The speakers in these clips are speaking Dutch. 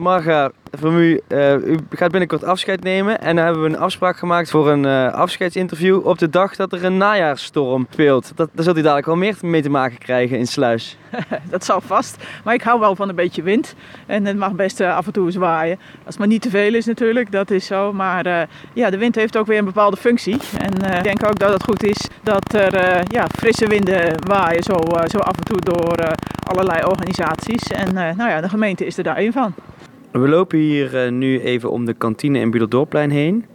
Marga, voor uh, u gaat binnenkort afscheid nemen. En dan hebben we een afspraak gemaakt voor een uh, afscheidsinterview op de dag dat er een najaarsstorm speelt. Dat, daar zult u dadelijk wel meer mee te maken krijgen in Sluis. dat zal vast. Maar ik hou wel van een beetje wind. En het mag best uh, af en toe zwaaien. Als het maar niet te veel is natuurlijk, dat is zo. Maar ja, de wind heeft ook weer een bepaalde functie. En ik denk ook dat het goed is dat er ja, frisse winden waaien zo, zo af en toe door allerlei organisaties. En nou ja, de gemeente is er daar één van. We lopen hier uh, nu even om de kantine in Budeldorpplein heen.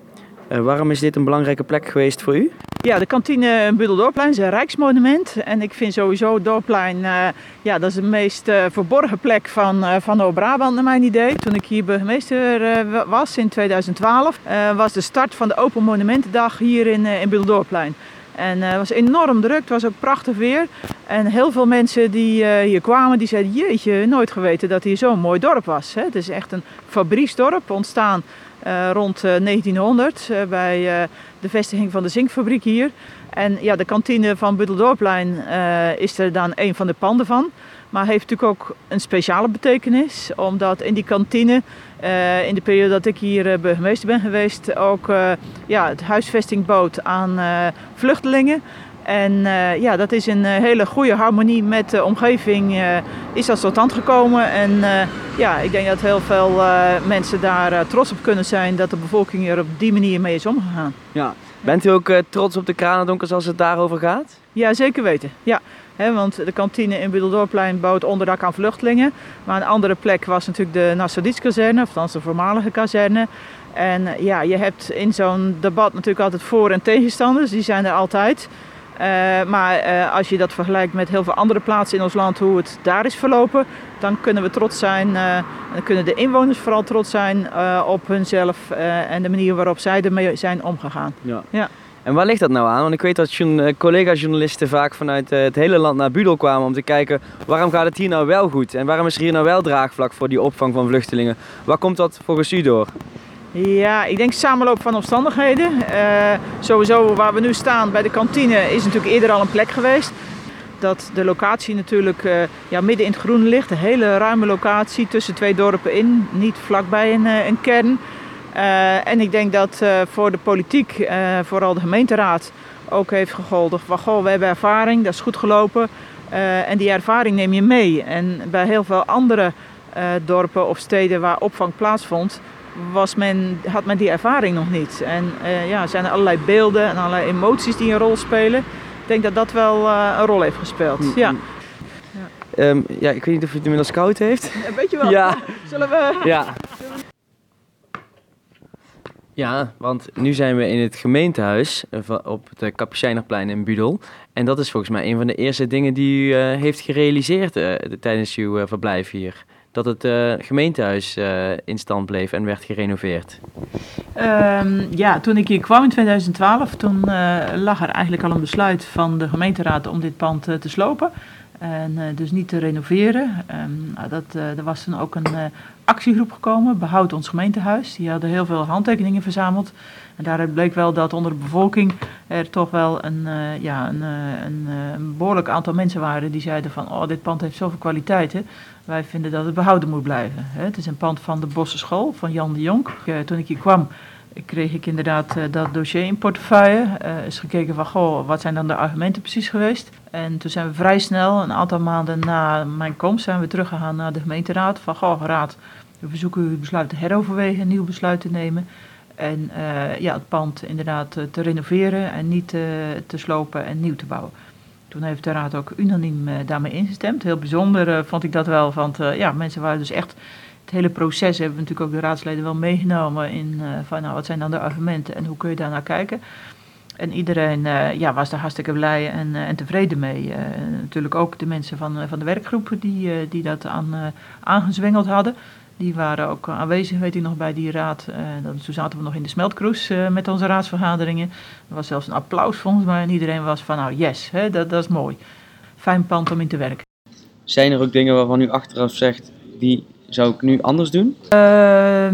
Uh, waarom is dit een belangrijke plek geweest voor u? Ja, de kantine in Budeldorpplein is een rijksmonument. En ik vind sowieso Dorpplein, uh, ja, dat is de meest verborgen plek van, van Noord-Brabant naar mijn idee. Toen ik hier burgemeester was in 2012, was de start van de Open Monumentendag hier in, in. En het was enorm druk, het was ook prachtig weer. En heel veel mensen die uh, hier kwamen, die zeiden, jeetje, nooit geweten dat hier zo'n mooi dorp was. Het is echt een fabrieksdorp, ontstaan uh, rond 1900 uh, bij de vestiging van de zinkfabriek hier. En ja, de kantine van Buddeldorplein is er dan een van de panden van. Maar heeft natuurlijk ook een speciale betekenis, omdat in die kantine, in de periode dat ik hier burgemeester ben geweest, ook ja, het huisvesting bood aan vluchtelingen. En ja, dat is een hele goede harmonie met de omgeving is dat tot stand gekomen. En ja, ik denk dat heel veel mensen daar trots op kunnen zijn dat de bevolking er op die manier mee is omgegaan. Ja. Bent u ook trots op de Kranendonkers als het daarover gaat? Ja, zeker weten. Ja want de kantine in Buddeldorpplein bouwt onderdak aan vluchtelingen. Maar een andere plek was natuurlijk de Nassaudietskazerne, of althans de voormalige kazerne. En eh, ja, je hebt in zo'n debat natuurlijk altijd voor- en tegenstanders, die zijn er altijd. Uh, maar uh, als je dat vergelijkt met heel veel andere plaatsen in ons land, hoe het daar is verlopen, dan kunnen we trots zijn. Uh, dan kunnen de inwoners vooral trots zijn op hunzelf en de manier waarop zij ermee zijn omgegaan. Ja. ja. En waar ligt dat nou aan? Want ik weet dat eh, collega-journalisten vaak vanuit eh, het hele land naar Budel kwamen om te kijken waarom gaat het hier nou wel goed en waarom is er hier nou wel draagvlak voor die opvang van vluchtelingen. Waar komt dat volgens u door? Ja, ik denk samenloop van omstandigheden. Uh, sowieso waar we nu staan bij de kantine is natuurlijk eerder al een plek geweest. Dat de locatie natuurlijk uh, ja, midden in het groen ligt. Een hele ruime locatie tussen twee dorpen in. Niet vlakbij een, een kern. En ik denk dat voor de politiek, vooral de gemeenteraad, ook heeft gegolden van goh, we hebben ervaring, dat is goed gelopen. en die ervaring neem je mee. En bij heel veel andere dorpen of steden waar opvang plaatsvond, was men, had men die ervaring nog niet. En ja, zijn er allerlei beelden en allerlei emoties die een rol spelen. Ik denk dat dat wel een rol heeft gespeeld. Mm, ja. Mm. Ja. Um, ja, ik weet niet of het inmiddels koud heeft. Een beetje wel. Ja. Zullen we... Ja. Ja, want nu zijn we in het gemeentehuis eh, op het eh, Kapucijnerplein in Budel. En dat is volgens mij een van de eerste dingen die u uh, heeft gerealiseerd uh, tijdens uw uh, verblijf hier. Dat het gemeentehuis in stand bleef en werd gerenoveerd. Um, ja, toen ik hier kwam in 2012, toen lag er eigenlijk al een besluit van de gemeenteraad om dit pand te slopen. En dus niet te renoveren. Um, dat, er was toen ook een actiegroep gekomen, Behoud ons gemeentehuis. Die hadden heel veel handtekeningen verzameld. En daaruit bleek wel dat onder de bevolking er toch wel een, ja, een, een, behoorlijk aantal mensen waren die zeiden van oh, dit pand heeft zoveel kwaliteiten. Wij vinden dat het behouden moet blijven. Het is een pand van de Bosse School van Jan de Jong. toen ik hier kwam kreeg ik inderdaad dat dossier in portefeuille. Uh, is gekeken van, goh, wat zijn dan de argumenten precies geweest? En toen zijn we vrij snel, een aantal maanden na mijn komst, zijn we teruggegaan naar de gemeenteraad. Van, goh, raad, we verzoeken u besluit te heroverwegen, een nieuw besluit te nemen. En uh, ja, het pand inderdaad te renoveren en niet te slopen en nieuw te bouwen. Toen heeft de raad ook unaniem daarmee ingestemd. Heel bijzonder vond ik dat wel, want ja, mensen waren dus echt het hele proces hebben we natuurlijk ook de raadsleden wel meegenomen in uh, van nou, wat zijn dan de argumenten en hoe kun je daar naar kijken. En iedereen uh, ja, was daar hartstikke blij en, uh, en tevreden mee. natuurlijk ook de mensen van, van de werkgroepen die, die dat aan, aangezwengeld hadden. Die waren ook aanwezig, weet ik nog, bij die raad. dan, toen zaten we nog in de smeltkroes met onze raadsvergaderingen. Er was zelfs een applaus volgens mij en iedereen was van nou yes, hè, dat, dat is mooi. Fijn pand om in te werken. Zijn er ook dingen waarvan u achteraf zegt, die zou ik nu anders doen? Uh,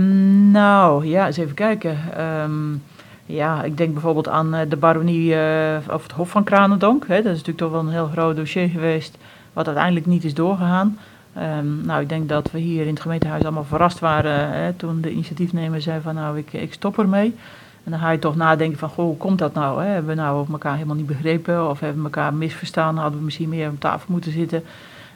nou, ja, eens even kijken. Um, ja, ik denk bijvoorbeeld aan eh, de baronie uh, of het Hof van Kranendonk. Hè. Dat is natuurlijk toch wel een heel groot dossier geweest, wat uiteindelijk niet is doorgegaan. Ehm, nou, ik denk dat we hier in het gemeentehuis allemaal verrast waren hè, toen de initiatiefnemer zei van nou, ik, ik stop ermee. En dan ga je toch nadenken van, goh, hoe komt dat nou? Hè? Hebben we nou elkaar helemaal niet begrepen of hebben we elkaar misverstaan? Hadden we misschien meer op tafel moeten zitten?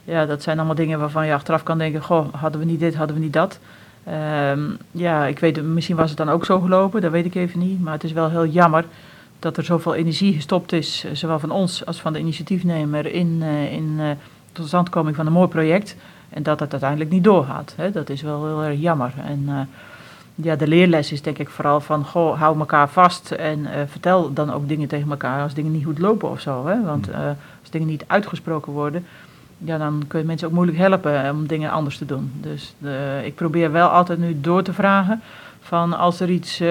Ja, dat zijn allemaal dingen waarvan je achteraf kan denken, goh, hadden we niet dit, hadden we niet dat. Ehm, ja, ik weet, misschien was het dan ook zo gelopen, dat weet ik even niet. Maar het is wel heel jammer dat er zoveel energie gestopt is, eh, zowel van ons als van de initiatiefnemer, in, uh, in uh, van een mooi project. En dat het uiteindelijk niet doorgaat. Hè? Dat is wel heel erg jammer. En ja, de leerles is denk ik vooral van, goh, hou elkaar vast en vertel dan ook dingen tegen elkaar als dingen niet goed lopen of zo. Hè? Want als dingen niet uitgesproken worden, ja, dan kun je mensen ook moeilijk helpen om dingen anders te doen. Dus ik probeer wel altijd nu door te vragen van als er iets uh,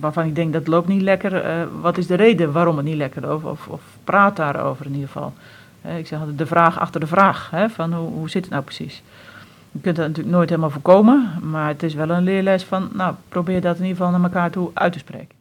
waarvan ik denk dat loopt niet lekker, uh, wat is de reden waarom het niet lekker loopt? Of, of praat daarover in ieder geval. Ik zeg altijd de vraag achter de vraag, hè, van hoe, hoe zit het nou precies? Je kunt dat natuurlijk nooit helemaal voorkomen, maar het is wel een leerles van, nou, probeer dat in ieder geval naar elkaar toe uit te spreken.